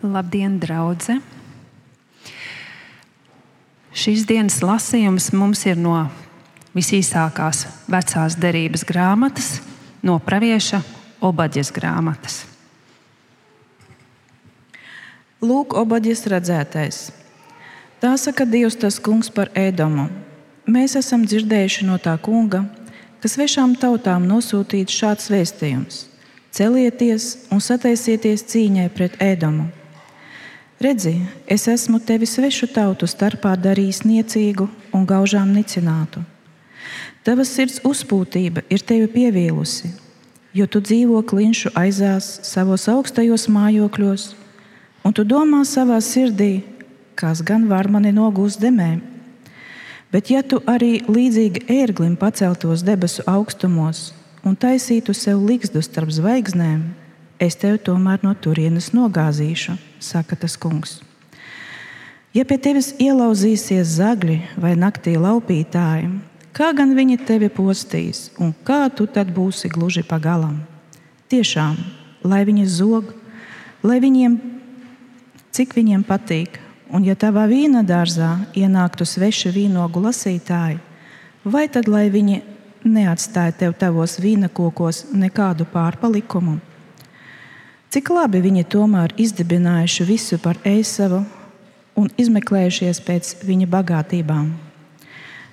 Labdien, draugi! Šīs dienas lasījums mums ir no visīsākās vecās derības grāmatas, no pravieša Obaģes grāmatas. Lūk, Obaģes redzētais. Tā saka Dievs, tas kungs par ēdomu. Mēs esam dzirdējuši no tā kunga, kas svešām tautām nosūtīts šāds vēstījums: Celieties un sataisieties cīņai pret ēdomu. Redzi, es esmu tevi svešu tautu starpā darījis niecīgu un gaužām nicinātu. Tava sirds uzpūtība ir tevi pievīlusi, jo tu dzīvo klinšu aizās savos augstajos mājokļos, un tu domā savā sirdī, kas gan var mani nogūst demēm. Bet, ja tu arī līdzīgi ērglim paceltos debesu augstumos un taisītu sev līgstu starp zvaigznēm, es tevi tomēr no turienes nogāzīšu, saka tas kungs. Ja pie tevis ielauzīsies zagļi vai naktī laupītāji, kā gan viņi tevi postīs un kā tu tad būsi gluži pagalam? Tiešām, lai viņi zog, lai viņiem, cik viņiem patīk, Un, ja tavā vīna dārzā ienāktu sveši vīnogu lasītāji, vai tad lai viņi neatstāja tev tavos vīna kokos nekādu pārpalikumu? Cik labi viņi tomēr izdibinājuši visu par Eisavu un izmeklējušies pēc viņa bagātībām.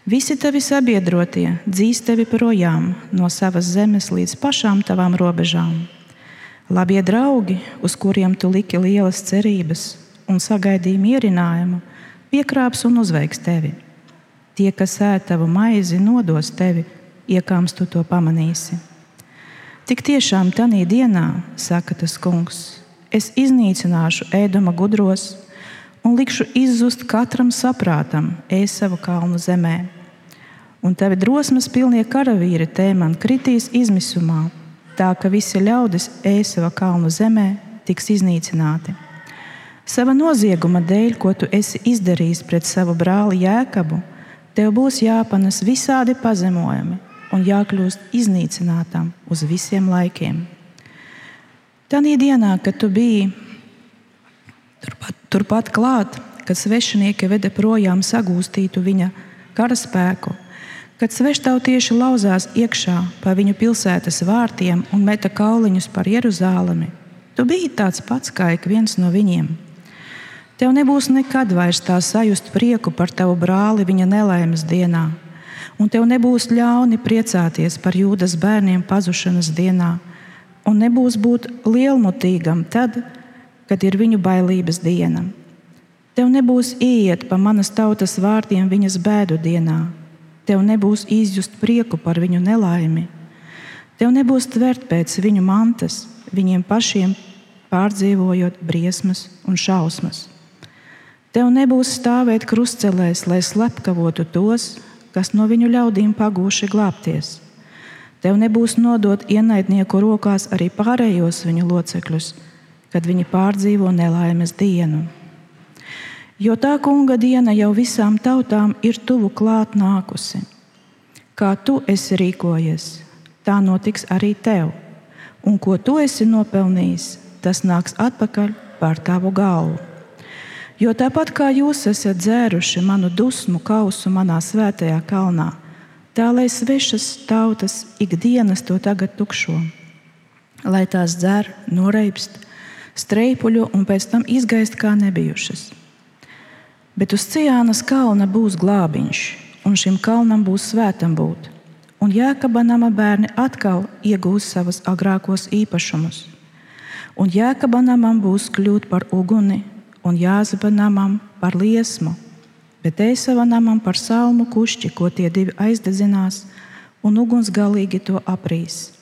Visi tavi sabiedrotie dzīs tevi projām no savas zemes līdz pašām tavām robežām. Labie draugi, uz kuriem tu liki lielas cerības, un sagaidīja mierinājumu, piekrāps un uzveiks tevi. Tie, kas ēd tavu maizi, nodos tevi, iekāms tu to pamanīsi. Tik tiešām tanī dienā, saka tas kungs, es iznīcināšu ēdama gudros un likšu izzust katram saprātam ēsavu kalnu zemē. Un tavi drosmes pilnie karavīri man kritīs izmisumā, tā ka visi ļaudis ēsava kalnu zemē tiks iznīcināti. Sava nozieguma dēļ, ko tu esi izdarījis pret savu brāli Jēkabu, tev būs jāpanes visādi pazemojumi un jākļūst iznīcinātam uz visiem laikiem. Tanī dienā, kad tu biji turpat, turpat klāt, kad svešinieki veda projām sagūstītu viņa karaspēku, kad sveštautieši lauzās iekšā pa viņu pilsētas vārtiem un meta kauliņus par Jeruzālemi, tu biji tāds pats kā ik viens no viņiem. Tev nebūs nekad vairs tā sajust prieku par tavu brāli viņa nelaimes dienā, un tev nebūs ļauni priecāties par jūdas bērniem pazušanas dienā, un nebūs būt lielmutīgam tad, kad ir viņu bailības diena. Tev nebūs iet pa manas tautas vārdiem viņas bēdu dienā, tev nebūs izjust prieku par viņu nelaimi, tev nebūs tvert pēc viņu mantas, viņiem pašiem pārdzīvojot briesmas un šausmas. Tev nebūs stāvēt krustcelēs, lai slepkavotu tos, kas no viņu ļaudīm pagūši glābties. Tev nebūs nodot ienaidnieku rokās arī pārējos viņu locekļus, kad viņi pārdzīvo nelaimes dienu. Jo tā kunga diena jau visām tautām ir tuvu klāt nākusi. Kā tu esi rīkojies, tā notiks arī tev, un ko tu esi nopelnījis, tas nāks atpakaļ pār tavu galvu. Jo tāpat kā jūs esat dzēruši manu dusmu kausu manā svētajā kalnā, tā lai svešas tautas ikdienas to tagad tukšo, lai tās dzer, noreipst, streipuļo un pēc tam izgaist kā nebijušas. Bet uz Cijānas kalna būs glābiņš, un šim kalnam būs svētam būt, un Jēkaba nama bērni atkal iegūs savus agrākos īpašumus. Un Jēkaba namam būs kļūt par uguni, un Jāzeba namam par liesmu, bet Eisava namam par salmu kušķi, ko tie divi aizdedzinās, un uguns galīgi to aprīs.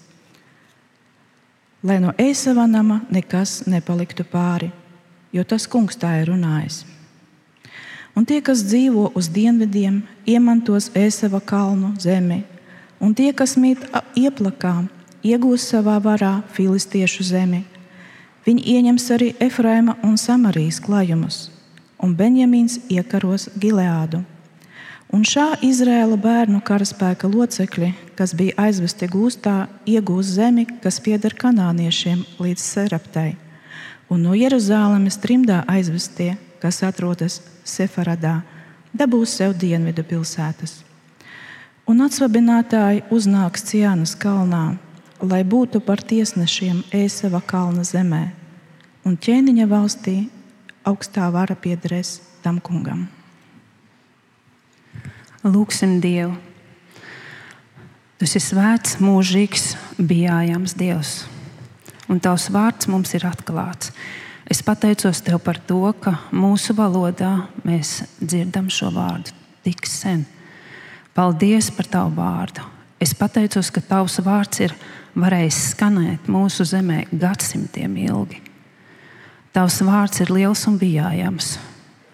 Lai no Eisava nama nekas nepaliktu pāri, jo tas kungs tā ir runājis. Un tie, kas dzīvo uz dienvidiem, iemantos Eisava kalnu zemi, un tie, kas mīt ieplakā, iegūs savā varā filistiešu zemi Viņi ieņems arī Efraima un Samarijas klājumus, un Benjamīns iekaros Gileādu. Un šā Izrēla bērnu karaspēka locekļi, kas bija aizvesti gūstā, iegūs zemi, kas pieder kanāniešiem līdz Seraptai, un no Jeruzalemes trimdā aizvestie, kas atrodas Sefaradā, dabūs sev dienvidu pilsētas. Un atsvabinātāji uznāks Ciānas kalnā, lai būtu par tiesnešiem Ēsava kalna zemē, un ķēniņa valstī augstā vara piederēs tam kungam. Lūksim Dievu! Tu esi svēts, mūžīgs, bijājams Dievs un tavs vārds mums ir atklāts. Es pateicos tev par to, ka mūsu valodā mēs dzirdam šo vārdu tik sen. Paldies par tavu vārdu. Es pateicos, ka tavs vārds ir varējis skanēt mūsu zemē gadsimtiem ilgi. Tavs vārds ir liels un bijājams.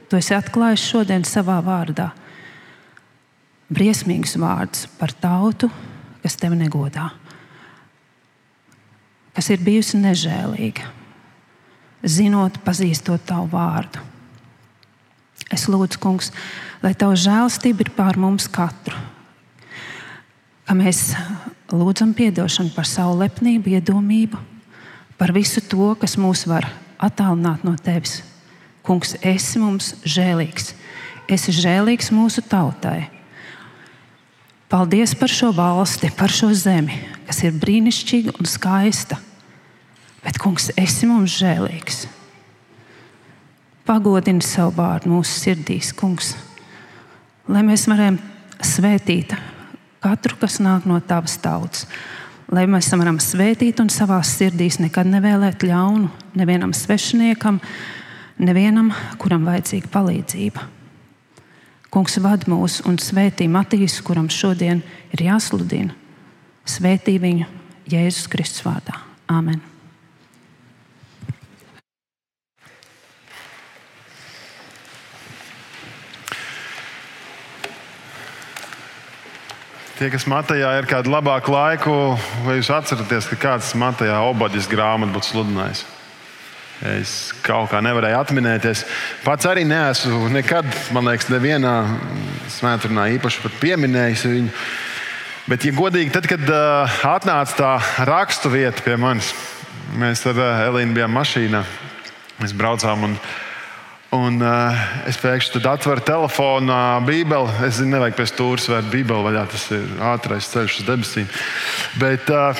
Tu esi atklājis šodien savā vārdā briesmīgus vārdus par tautu, kas tevi negodā kas ir bijusi nežēlīga, zinot, pazīstot tavu vārdu. Es lūdzu, Kungs, lai Tava žēlstība ir pār mums katru, ka mēs lūdzam atdošanu par savu lepnību, iedomību, par visu to, kas mūs var attālināt no Tevis. Kungs, esi mums žēlīgs, esi žēlīgs mūsu tautai. Paldies par šo valsti, par šo zemi, kas ir brīnišķīga un skaista. Bet, kungs, esi mums žēlīgs. Pagodini savu vārdu mūsu sirdīs, kungs, lai mēs varam svētīt katru, kas nāk no tavas tautas. Lai mēs varam svētīt un savā sirdīs nekad nevēlēt ļaunu nevienam svešiniekam, nevienam, kuram vajadzīga palīdzība. Kungs vad mūs un svētī Matīsu, kuram šodien ir jāsludina. Svētī viņu Jēzus Kristus vārdā. Āmen! Tie, kas Matejā ir kādu labāku laiku, vai jūs atceraties, ka kāds Matejā obaģis grāmatu būtu sludinājis? Es kaut kā nevarēju atminēties. Pats arī neesmu nekad, man liekas, nevienā svētdienā īpaši pieminējis viņu. Bet, ja godīgi, tad, kad uh, atnāca tā rakstu vieta pie manis, mēs ar uh, Elīnu bijām mašīnā. Mēs braucām un braucām Un, uh, es pēkšņi atveru telefonu, uh, Bībeli. Es zinu, nevajag pēc stūres vērt Bībeli vaļā. Tas ir ātrais ceļš uz debesīm. Bet, uh,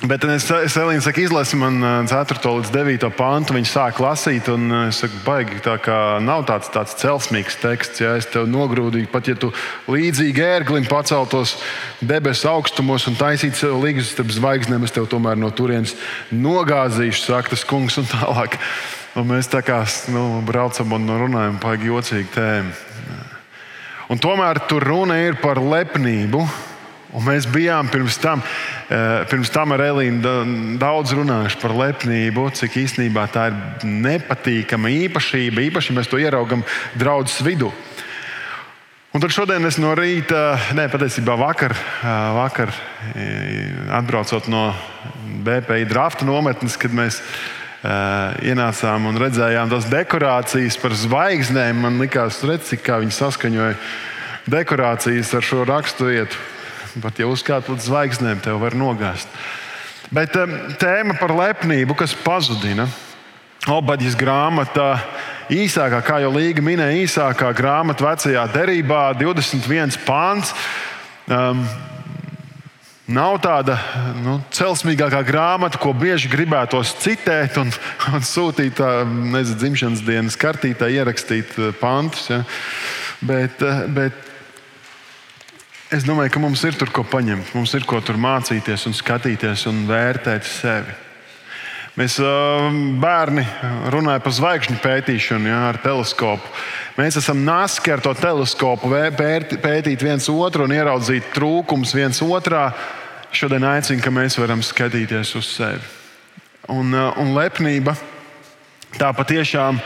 Bet es, es Elīna saku, izlasi man 4. līdz 9. pantu. Viņa sāk lasīt, un es saku, baigi, tā kā nav tāds, tāds celsmīgs teksts. Ja es tev nogrūdīju, pat ja tu līdzīgi ērglim paceltos debesu augstumos un taisītu sev līgus starp zvaigznēm, es tev tomēr no turienes nogāzīšu, saka tas kungs un tālāk. Un mēs tā kā nu, braucam un runājam par jocīgu tēmu. Un tomēr tur runa ir par lepnību. Un mēs bijām pirms tam, eh, pirms tam ar Elīnu daudz runājuši par lepnību, cik īstenībā tā ir nepatīkama īpašība. Īpaši mēs to ieraugam draudzes vidū. Un tad šodien es no rīta, ne patiesībā vakar, eh, vakar eh, atbraucot no BPI drafta nometnes, kad mēs Uh, ienācām un redzējām tās dekorācijas par zvaigznēm. Man liekas, redz, cik viņi saskaņoja dekorācijas ar šo raksturvietu. Pat ja uzkāpt līdz zvaigznēm, tev var nogāzt. Bet tēma par lepnību, kas pazudina. Obaģis grāmatā, īsākā, kā jau Līga minēja, īsākā grāmata vecajā derībā, 21 pāns. Um, Nav tāda nu, celsmīgākā grāmata, ko bieži gribētos citēt un, un sūtīt nezinu, dzimšanas dienas kartītē, ierakstīt pantus. Ja. Bet, bet es domāju, ka mums ir tur ko paņemt. Mums ir ko tur mācīties, un skatīties un vērtēt sevi. Mēs bērni runājam par zvaigžņu pētīšanu ja, ar teleskopu. Mēs esam naski ar to teleskopu pētīt viens otru un ieraudzīt trūkumus viens otrā šodien aicina, ka mēs varam skatīties uz sevi. Un, uh, un lepnība tā patiešām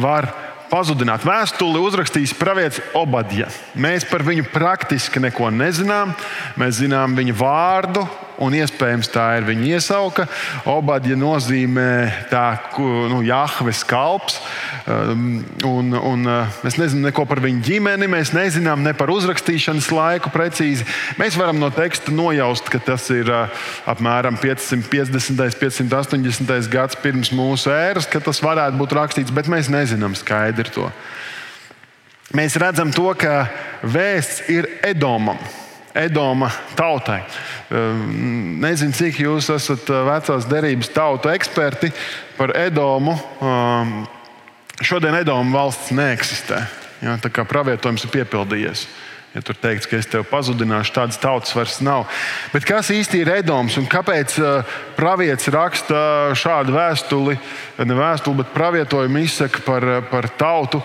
var pazudināt. Vēstuli uzrakstījis pravietis Obadja. Mēs par viņu praktiski neko nezinām. Mēs zinām viņa vārdu un iespējams tā ir viņa iesauka. Obadja nozīmē tā, nu, Jahves kalps. Um, un, un, uh, mēs nezinām neko par viņu ģimeni, mēs nezinām ne par uzrakstīšanas laiku precīzi. Mēs varam no teksta nojaust, ka tas ir uh, apmēram 550. 580. gads pirms mūsu ēras, kad tas varētu būt rakstīts, bet mēs nezinām skaidri to. Mēs redzam to, ka vēsts ir Edomam. Edoma tautai. Um, nezinu, cik jūs esat uh, vecās derības tautu eksperti par Edomu. Um, šodien Edoma valsts neeksistē. Ja, tā kā pravietojums ir piepildījies. Ja tur teikts, ka es tevi pazudināšu, tādas tautas vairs nav. Bet kas īsti ir Edoms un kāpēc uh, pravietis raksta šādu vēstuli, ne vēstuli, bet pravietojumu izsaka par, par tautu?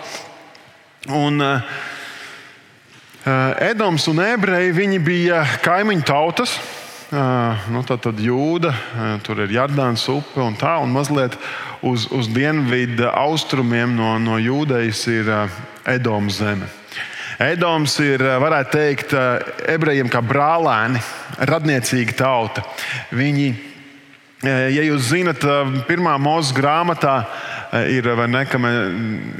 Un, uh, Edoms un ebreji bija kaimiņu tautas. Nu, tad, tad jūda, tur ir Jardāns upe un tā, un mazliet uz, uz dienvidu austrumiem no, no jūdejas ir Edomas zeme. Edoms ir, varētu teikt, ebrejiem kā brālēni, radniecīga tauta. Viņi, ja jūs zinat, pirmā mūža grāmatā ir, ne,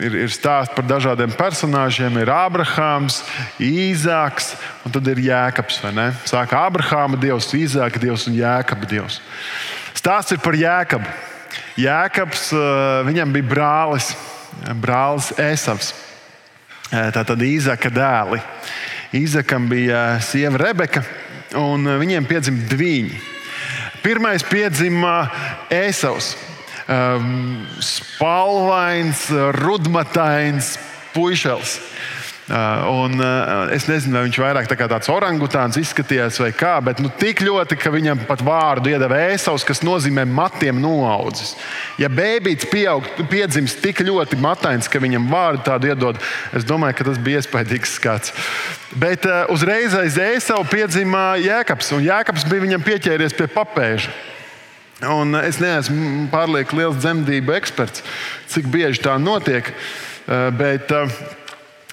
ir, ir stāsts par dažādiem personāžiem. Ir Abrahāms, Īzāks un tad ir Jēkabs. Sāka Abrahāma dievs, Īzāka dievs un Jēkabs dievs. Stāsts ir par Jēkabu. Jēkabs, viņam bija brālis, brālis Esavs. Tā tad Īzaka dēli. Īzakam bija sieva Rebeka, un viņiem piedzima divi. Pirmais piedzima Ēsavs um, spalvains, rudmatains puišels. Uh, un, uh, es nezinu, vai viņš vairāk tā tāds orangutāns izskatījās vai kā, bet nu, tik ļoti, ka viņam pat vārdu iedeva ēsaus, kas nozīmē matiem noaudzis. Ja bērns piedzimst tik ļoti matains, ka viņam vārdu tādu iedod, es domāju, ka tas bija iespaidīgs skats. Bet uh, uzreiz aiz ēsaus piedzima Jēkabs, un Jēkabs bija viņam pieķēries pie papēža. Un es neesmu pārlieku liels dzemdību eksperts, cik bieži tā notiek. Eh, bet, eh,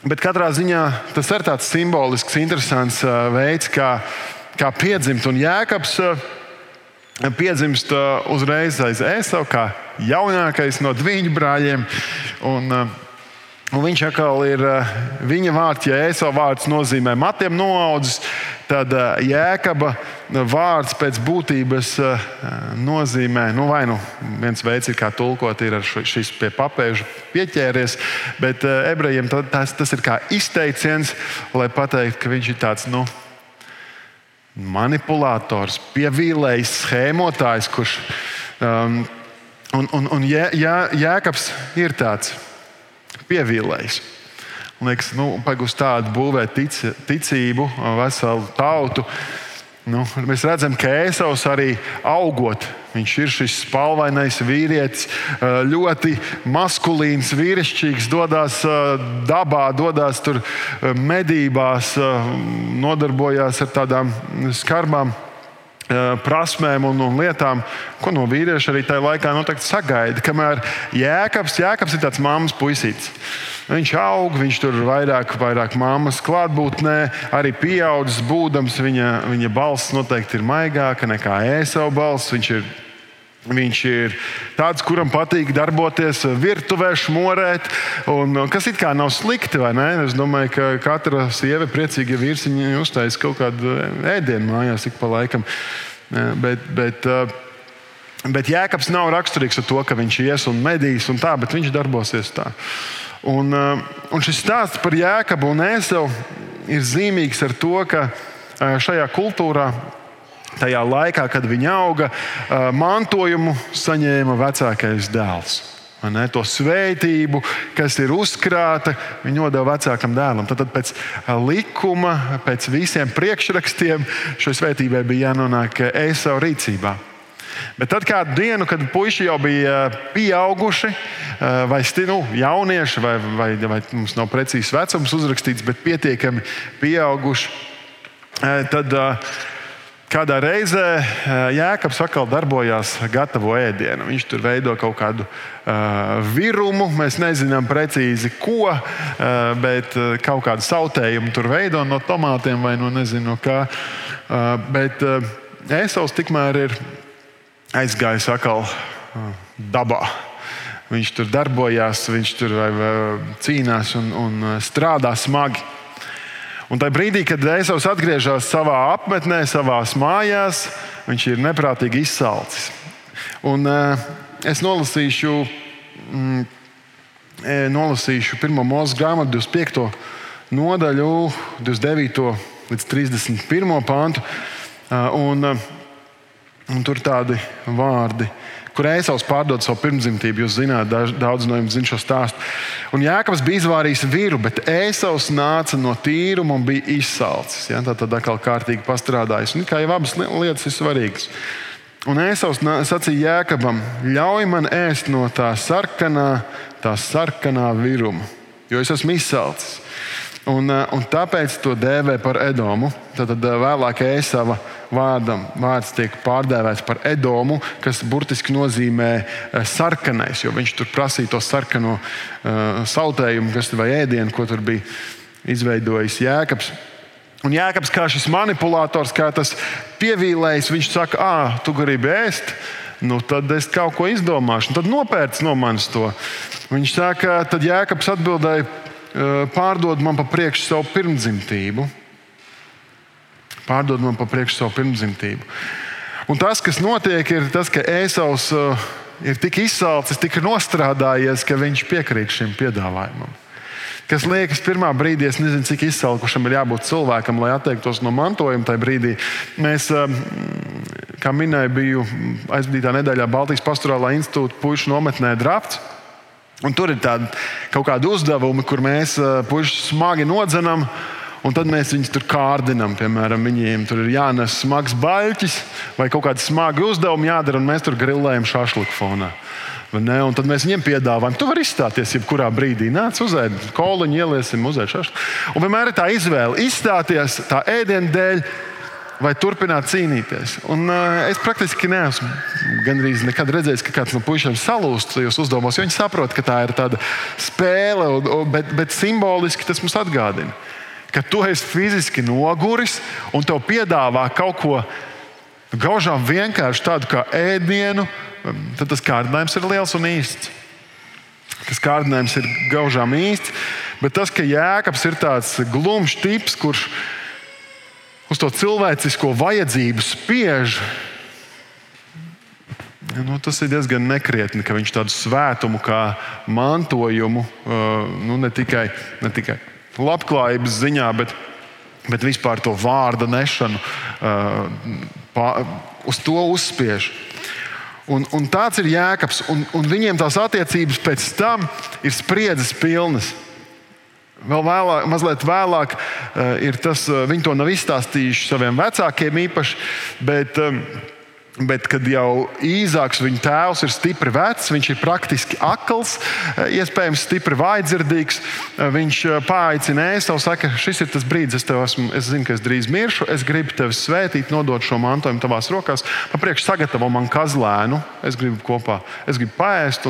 bet katrā ziņā tas ir tāds simbolisks, interesants eh, veids, kā, kā piedzimt. Un Jēkabs piedzimst uzreiz aiz ēsavu, kā jaunākais no viņu brāļiem. Un, Un viņš atkal ir viņa vārds, ja ēsavu vārds nozīmē matiem noaudzis, tad jēkaba vārds pēc būtības eh, nozīmē, nu, vai nu viens veids, kā tulkot, ir šis pie papēža pieķēries, bet eh, ebrejiem tas, tas ir kā izteiciens, lai pateiktu, ka viņš ir tāds. Nu, Manipulators, pievīlējis, schēmotājs, kurš. Um, un un, un jē, jā, Jēkabs ir tāds pievīlējis. Liekas, nu, pagūst tādu būvēt tic, ticību, veselu tautu. Nu, mēs redzam, ka Ēsaus arī augot. Viņš ir šis spalvainais vīrietis, ļoti maskulīns, vīrišķīgs, dodas dabā, dodas tur medībās, nodarbojās ar tādām skarbām prasmēm un, un lietām, ko no vīrieša arī tajā laikā noteikti sagaida. Kamēr Jēkabs, Jēkabs ir tāds mammas puisītis. Viņš aug, viņš tur vairāk, vairāk mammas klātbūtnē, arī pieaudzis būdams. Viņa, viņa balss noteikti ir maigāka nekā ēsau balss. Viņš ir Viņš ir tāds, kuram patīk darboties virtuvē, šmorēt, un, kas it kā nav slikti. Es domāju, ka katra sieva ir priecīga, vīrs uztaisīs kaut kādu ēdienu mājās, ik pa laikam. Bet, bet, bet Jēkabs nav raksturīgs ar to, ka viņš ies un medīs un tā, bet viņš darbosies tā. Un, uh, un šis stāsts par Jēkabu un Ēzeru ir zīmīgs ar to, ka šajā kultūrā, tajā laikā, kad viņi auga, uh, mantojumu saņēma vecākais dēls. Ne, to svētību, kas ir uzkrāta, viņi nodeva vecākam dēlam. Tad, tad pēc likuma, pēc visiem priekšrakstiem, šai svētībai bija jānonāk Eisa rīcībā. Bet tad kādu dienu, kad puiši jau bija pieauguši, vai nu, jaunieši, vai, vai, vai mums nav precīzs vecums uzrakstīts, bet pietiekami pieauguši, tad kādā reizē Jēkabs atkal darbojās gatavo ēdienu. Viņš tur veido kaut kādu virumu, mēs nezinām precīzi ko, bet kaut kādu sautējumu tur veido no tomātiem vai no nezinu kā. Bet, Ēsauls tikmēr ir aizgājis atkal dabā. Viņš tur darbojās, viņš tur vai, vai, cīnās un, un strādā smagi. Un tajā brīdī, kad Eisovs atgriežas savā apmetnē, savā mājās, viņš ir neprātīgi izsalcis. Un, uh, es nolasīšu, mm, nolasīšu pirmo mūža grāmatu, 25. nodaļu, 29. līdz 31. pāntu. Uh, un, un tur tādi vārdi kur Ēsauts pārdod savu pirmdzimtību. Jūs zināt, daudz no jums zina šo stāstu. Un Jēkabs bija izvārījis vīru, bet Ēsauts nāca no tīruma un bija izsalcis. Ja? Tā tad atkal kārtīgi pastrādājis. Un, kā jau abas lietas ir svarīgas. Un Ēsauts sacīja Jēkabam, ļauj man ēst no tā sarkanā, tā sarkanā viruma, jo es esmu izsalcis. Un, un tāpēc to dēvē par Edomu. Tad, tad vēlāk Ēsava vārdam, vārds tiek pārdēvēts par Edomu, kas burtiski nozīmē eh, sarkanais, jo viņš tur prasīja to sarkano uh, sautējumu, kas vai ēdienu, ko tur bija izveidojis Jēkabs. Un Jēkabs, kā šis manipulators, kā tas pievīlējs, viņš saka, ah, tu gribi ēst. Nu, tad es kaut ko izdomāšu, un tad nopērts no manis to. Viņš saka, tad Jēkabs atbildēja, pārdod man pa priekšu savu pirmdzimtību pārdod man pa priekšu savu pirmdzimtību. Un tas, kas notiek, ir tas, ka Ēsaus uh, ir tik izsalcis, tik nostrādājies, ka viņš piekrīt šim piedāvājumam. Kas liekas, pirmā brīdī, es nezinu, cik izsalkušam ir jābūt cilvēkam, lai atteiktos no mantojuma. Tajā brīdī mēs, um, kā minēju, biju aizvadītā nedēļā Baltijas pastorālā institūta puikas nometnē Drafts. Un tur ir tādi kaut kādi uzdevumi, kur mēs uh, puikas smagi nodzenam. Un tad mēs viņus tur kārdinām. Piemēram, viņiem tur ir jānes smags baļķis vai kaut kādi smagi uzdevumi jādara, un mēs tur grilējam šāφliku fonā. Un tad mēs viņiem piedāvājam, tu vari izstāties jebkurā brīdī. Nāc, uzēd, koliņu ieliesim, uzēd šādu. Un vienmēr ir tā izvēle izstāties tā ēdienu dēļ. Vai turpināt cīnīties? Un, uh, es praktiski neesmu gandrīz nekad redzējis, ka kāds no puišiem salūst tajos uzdevumos, jo viņi saprot, ka tā ir tāda spēle, un, un, bet, bet simboliski tas mums atgādina ka tu esi fiziski noguris un tev piedāvā kaut ko gaužām vienkārši tādu kā ēdienu, tad tas kārdinājums ir liels un īsts. Tas kārdinājums ir gaužām īsts, bet tas, ka Jēkabs ir tāds glumšs tips, kurš uz to cilvēcisko vajadzību spiež, nu, tas ir diezgan nekrietni, ka viņš tādu svētumu kā mantojumu nu, ne tikai. Ne tikai labklājības ziņā, bet, bet vispār to vārda nešanu uh, pā, uz to uzspiež. Un, un tāds ir jēkabs, un, un viņiem tās attiecības pēc tam ir spriedzes pilnas. Vēl vēlāk, mazliet vēlāk uh, ir tas, uh, viņi to nav izstāstījuši saviem vecākiem īpaši, bet uh, Bet, kad jau īzāks viņa tēvs ir stipri vecs, viņš ir praktiski akls, eh, iespējams, stipri vājdzirdīgs. Eh, viņš eh, paaicina ēst, saka, šis ir tas brīdis, es, esmu, es zinu, ka es drīz miršu, es gribu tevi svētīt, nodot šo mantojumu tavās rokās. Man priekš sagatavo man kazlēnu, es gribu kopā, es gribu paēst.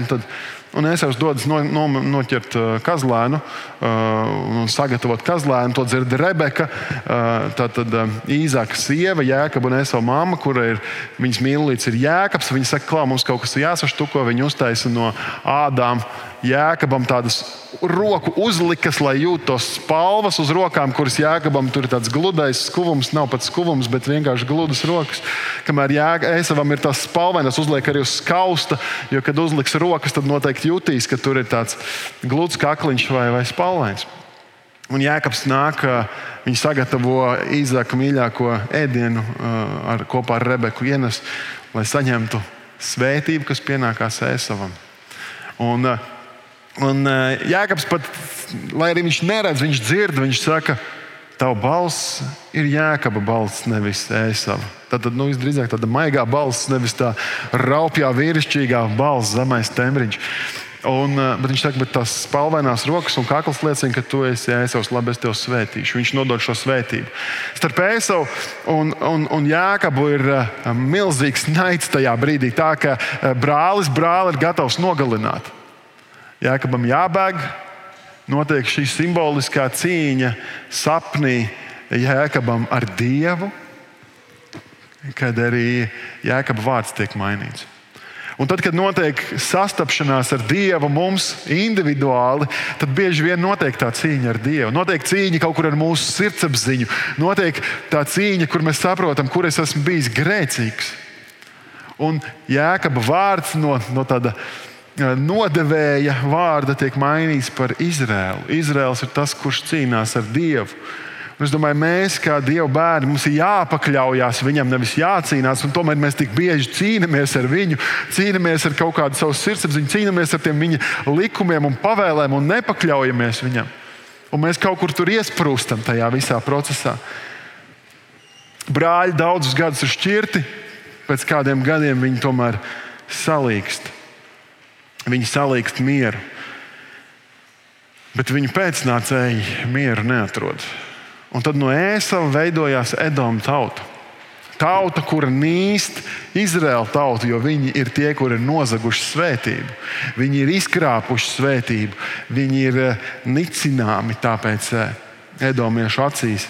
Un es jau dodas no, no, noķert kazlēnu un sagatavot kazlēnu. To dzird Rebeka, uh, tā tad uh, īzāka sieva, Jēkab un Esau mamma, kura ir viņas mīlīts, ir Jēkabs. Viņa saka, ka mums kaut kas ir jāsaštuko. Viņa uztaisa no ādām Jēkabam tādas roku uzlikas, lai jūtu tos spalvas uz rokām, kuras Jēkabam tur ir tāds gludais skuvums, nav pat skuvums, bet vienkārši gludas rokas. Kamēr Jēkabam ir tas spalvainas, uzliek arī uz skausta, jo, kad uzliks rokas, tad noteikti jutīs, ka tur ir tāds gluds kakliņš vai, vai spalvains. Un Jēkabs nāk, viņa sagatavo īzāku mīļāko ēdienu ar, kopā ar Rebeku ienes, lai saņemtu svētību, kas pienākās ēsavam. Un, Un Jēkabs pat, lai arī viņš neredz, viņš dzird, viņš saka, tava balss ir Jēkaba balss, nevis ēsava. Tad, nu, visdrīzāk tāda maigā balss, nevis tā raupjā, vīrišķīgā balss, zemais tembriņš. Un, uh, bet viņš saka, bet tās spalvainās rokas un kakls liecina, ka tu esi ēsavs, labi, es tevi svētīšu. Viņš nodod šo svētību. Starp ēsavu un, un, un Jēkabu ir uh, milzīgs naids tajā brīdī, tā ka uh, brālis brāli ir gatavs nogalināt. Jēkabam jābēg, notiek šī simboliskā cīņa sapnī Jēkabam ar Dievu. kad arī jēkaba vārds tiek mainīts. Un tad, kad notiek sastapšanās ar Dievu mums individuāli, tad bieži vien notiek tā cīņa ar Dievu. Notiek cīņa kaut kur ar mūsu sirdsapziņu, notiek tā cīņa, kur mēs saprotam, kur es esmu bijis grēcīgs. Un jēkaba vārds no, no tāda eh, nodevēja vārda tiek mainīts par Izrēlu. Izraels ir tas, kurš cīnās ar Dievu. Es domāju, mēs, kā Dieva bērni, mums ir jāpakļaujas viņam, nevis jācīnās. Tomēr mēs tik bieži cīnāmies ar viņu, cīnāmies ar kaut kādu savu sirdsapziņu, cīnāmies ar tiem viņa likumiem un pavēlēm un nepakļaujamies viņam. Un mēs kaut kur tur iesprūstam tajā visā procesā. Brāļi daudzus gadus ir šķirti, pēc kādiem gadiem viņi tomēr salīkst. Viņi salīkst mieru. Bet viņu pēcnācēji mieru neatrod. Un tad no ēsava veidojās Edoma tauta. Tauta, kura nīst Izraēla tautu, jo viņi ir tie, kuri ir nozaguši svētību. Viņi ir izkrāpuši svētību, viņi ir eh, nicināmi tāpēc eh, Edomiešu acīs.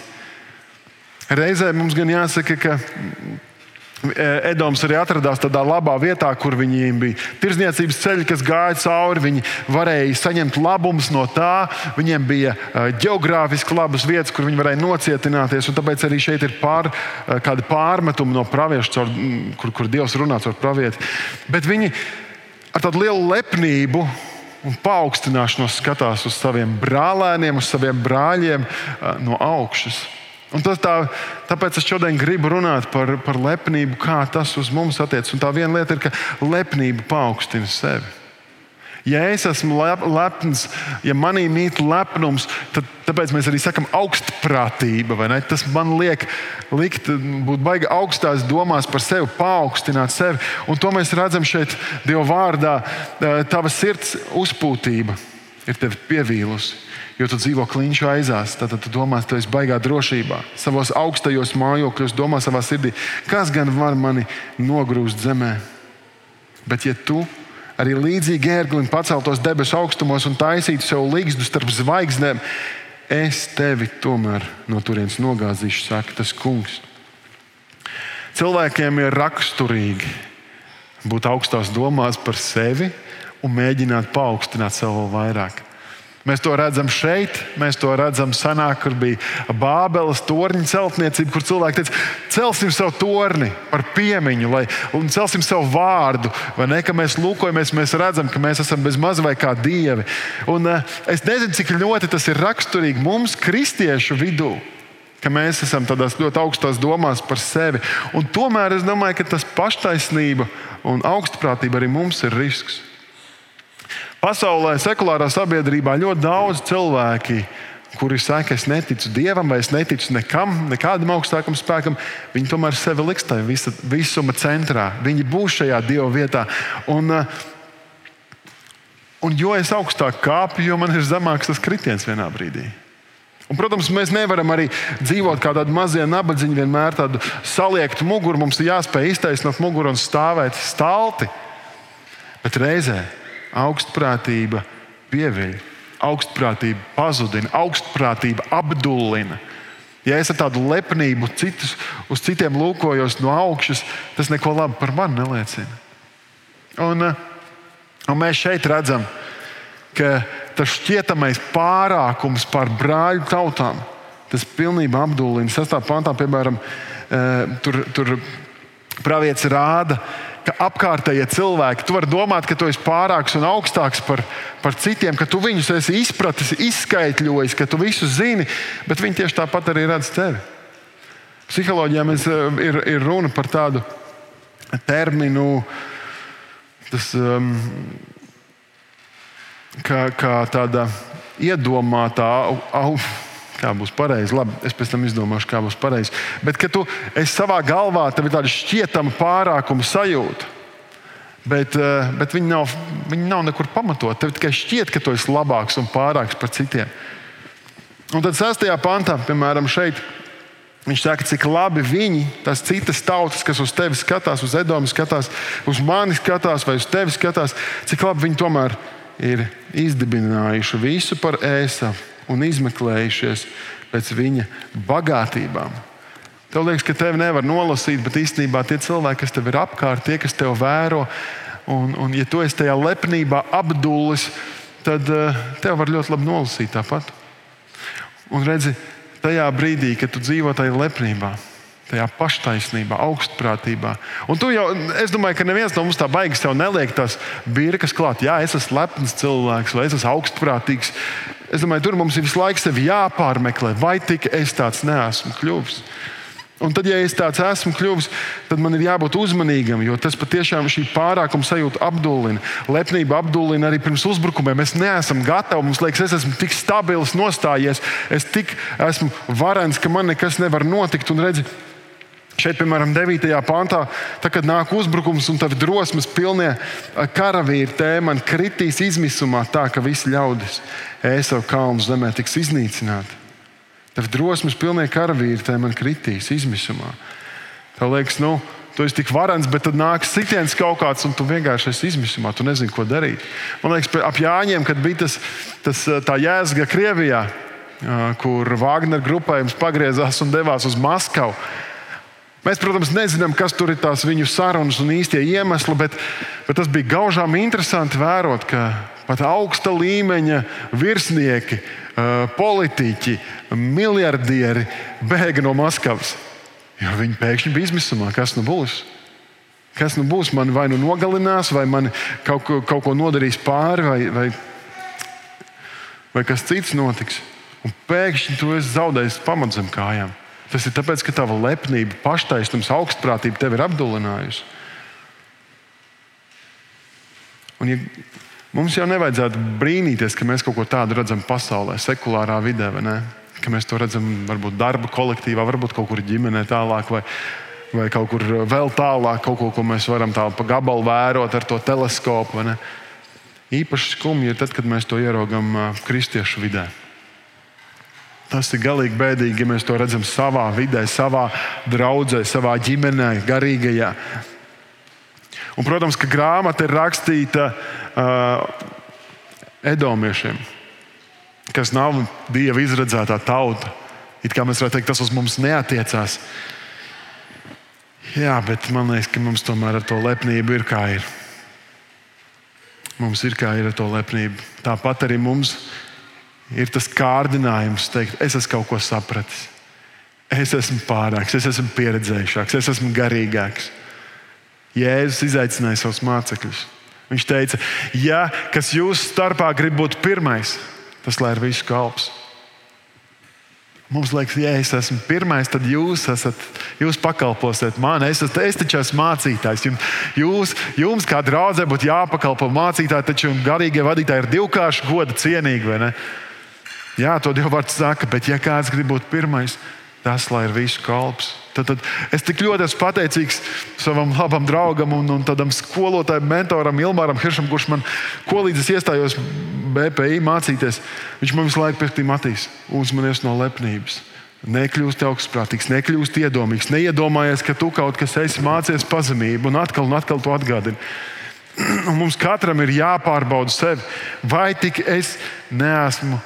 Reizē mums gan jāsaka, ka Edoms arī atradās tādā labā vietā, kur viņiem bija tirzniecības ceļi, kas gāja cauri. Viņi varēja saņemt labumus no tā. Viņiem bija geogrāfiski labas vietas, kur viņi varēja nocietināties. Tāpēc arī šeit ir pār, kādi pārmetumi no pravieša, kur, kur Dievs runā caur pravieti. Bet viņi ar tādu lielu lepnību un paaugstināšanos skatās uz saviem brālēniem, uz saviem brāļiem no augšas. Un tas tā, tāpēc es šodien gribu runāt par, par lepnību, kā tas uz mums attiecas. Un tā viena lieta ir, ka lepnība paaugstina sevi. Ja es esmu lep, lepns, ja manī mīt lepnums, tad tāpēc mēs arī sakām augstprātība. Tas man liek likt, būt baigi augstās domās par sevi, paaugstināt sevi. Un to mēs redzam šeit Dieva vārdā. Tava sirds uzpūtība ir tevi pievīlusi jo tu dzīvo kliņšu aizās. Tad tu domā, tu esi baigā drošībā. Savos augstajos mājokļos domā savā sirdī, kas gan var mani nogrūst zemē. Bet, ja tu arī līdzīgi ērglim paceltos debesu augstumos un taisītu sev līgstu starp zvaigznēm, es tevi tomēr no turienes nogāzīšu, saka tas kungs. Cilvēkiem ir raksturīgi būt augstās domās par sevi un mēģināt paaugstināt sev vēl vairāk. Mēs to redzam šeit, mēs to redzam senāk, kur bija Bābeles torņa celtniecība, kur cilvēki teica, celsim savu torni par piemiņu, lai, un celsim savu vārdu. Vai ne, ka mēs lūkojamies, mēs redzam, ka mēs esam bez maz vai kā dievi. Un, uh, es nezinu, cik ļoti tas ir raksturīgi mums, kristiešu vidū. Mēs esam tādās ļoti augstās domās par sevi. Un tomēr es domāju, ka tas paštaisnība un augstprātība arī mums ir risks. Pasaulē, sekulārā sabiedrībā ļoti daudz cilvēki, kuri saka, es neticu dievam, vai es neticu nekam, nekādam augstākam spēkam, viņi tomēr sevi liks tajā visuma centrā. Viņi būs šajā dieva vietā. Un, eh, un jo es augstāk kāpu, jo man ir zemāks tas kritiens vienā brīdī. Un, protams, mēs nevaram arī dzīvot kā tādi mazie nabadzīgi, vienmēr tādu saliektu muguru. Mums ir jāspēj iztaisnot muguru un stāvēt stalti. Bet reizē augstprātība pieviļ, augstprātība pazudina, augstprātība apdullina. Ja es ar tādu lepnību citus, uz citiem lūkojos no augšas, tas neko labu par mani neliecina. Un, eh, un mēs šeit redzam, ka tas šķietamais pārākums pār brāļu tautām, tas pilnībā apdullina. Sastāvā pantā, piemēram, eh, tur, tur pravietis rāda, ka apkārtējie cilvēki, tu vari domāt, ka tu esi pārāks un augstāks par, par citiem, ka tu viņus esi izpratis, izskaidrojis, ka tu visu zini, bet viņi tieši tāpat arī redz tevi. Psiholoģijā mēs, eh, ir, ir runa par tādu terminu, tas, um, kā, kā tāda iedomāta. Au, au, kā būs pareizi. Labi, es pēc tam izdomāšu, kā būs pareizi. Bet, kad tu savā galvā tev ir tāda šķietama pārākuma sajūta, bet, eh, bet viņi, nav, viņi nav nekur pamatot. Tev tikai šķiet, ka tu esi labāks un pārāks par citiem. Un tad sastajā pantā, piemēram, šeit. Viņš saka, cik labi viņi, tās citas tautas, kas uz tevi skatās, uz Edomu skatās, uz mani skatās vai uz tevi skatās, cik labi viņi tomēr ir izdibinājuši visu par ēsavu un izmeklējušies pēc viņa bagātībām. Tev liekas, ka tevi nevar nolasīt, bet īstenībā tie cilvēki, kas tev ir apkārt, tie, kas tev vēro, un, un ja tu esi tajā lepnībā apdullis, tad uh, tev var ļoti labi nolasīt tāpat. Un redzi, tajā brīdī, kad tu dzīvo tajā lepnībā, tajā paštaisnībā, augstprātībā. Un tu jau, es domāju, ka neviens no mums tā baigas tev neliek tās birkas klāt. Jā, es esmu lepns cilvēks, vai es esmu augstprātīgs. Es domāju, tur mums ir visu laiku jāpārmeklē, vai tik es tāds neesmu kļuvis. Un tad, ja es tāds esmu kļuvis, tad man ir jābūt uzmanīgam, jo tas patiešām šī pārākuma sajūta apdullina. Lepnība apdullina arī pirms uzbrukumiem. Mēs neesam gatavi. Mums liekas, es esmu tik stabils, nostājies, es tik esmu varens, ka man nekas nevar notikt. Un redzi, Šeit, piemēram, 9. pantā, tā, kad nāk uzbrukums un tāda drosmes pilnie karavīri man kritīs izmisumā, tā ka visi ļaudis Ēsavu kalnu zemē tiks iznīcināti. Tad drosmes pilnie karavīri man kritīs izmisumā. Tā liekas, nu, tu esi tik varants, bet tad nāk sitiens kaut kāds, un tu vienkārši esi izmisumā. Tu nezini, ko darīt. Man liekas, ap Jāņiem, kad bija tas, tas tā jēzga Krievijā, kur Wagner grupējums pagriezās un devās uz Maskavu. Mēs, protams, nezinām, kas tur ir tās viņu sarunas un īstie iemesli, bet, bet tas bija gaužām interesanti vērot, ka pat augsta līmeņa virsnieki, politiķi, miljardieri bēga no Maskavas. Jo viņi pēkšņi bija izmisumā. Kas nu būs? Kas nu būs? Man vai nu nogalinās, vai man kaut, ko, kaut ko nodarīs pāri, vai, vai, vai kas cits notiks. Un pēkšņi tu esi zaudējis pamatu zem kājām. Tas ir tāpēc, ka tava lepnība, paštaisnums, augstprātība tevi ir apdulinājusi. Un, ja mums jau nevajadzētu brīnīties, ka mēs kaut ko tādu redzam pasaulē, sekulārā vidē, ka mēs to redzam varbūt darba kolektīvā, varbūt kaut kur ģimenē tālāk. Vai, Vai kaut kur vēl tālāk, kaut ko, ko mēs varam tādu pa gabalu vērot ar to teleskopu. Īpaši skumji ir tad, kad mēs to ieraugam kristiešu vidē. Tas ir galīgi bēdīgi, ja mēs to redzam savā vidē, savā draudzē, savā ģimenē, garīgajā. Un, protams, ka grāmata ir rakstīta uh, Edomiešiem, kas nav Dieva izredzētā tauta. It kā mēs varētu teikt, tas uz mums neatiecās. Jā, bet man liekas, ka mums tomēr ar to lepnību ir kā ir. Mums ir kā ir ar to lepnību. Tāpat arī mums ir tas kārdinājums teikt, es esmu kaut ko sapratis. Es esmu pārāks, es esmu pieredzējušāks, es esmu garīgāks. Jēzus izaicināja savus mācekļus. Viņš teica, ja kas jūsu starpā grib būt pirmais, tas lai ir visu kalps. Mums liekas, ja es esmu pirmais, tad jūs, esat, jūs pakalposiet man. Es, esat, es taču esmu mācītājs. Jūs, jums, kā draudzē, būtu jāpakalpo mācītāji, taču garīgie vadītāji ir divkārši goda cienīgi. Jā, to Dieva vārds saka, bet ja kāds grib būt pirmais, tas lai ir visu kalps. Tad, tad es tik ļoti esmu pateicīgs savam labam draugam un, un tādam skolotājam, mentoram, Ilmāram Hiršam, kurš man ko līdz es iestājos BPI mācīties. Viņš man visu laiku piekrīt, Matīs, uzmanies no lepnības. Nekļūst augstprātīgs, nekļūst iedomīgs, neiedomājies, ka tu kaut kas esi mācījies pazemību un atkal un atkal to atgādini. Un mums katram ir jāpārbauda sevi, vai tik es neesmu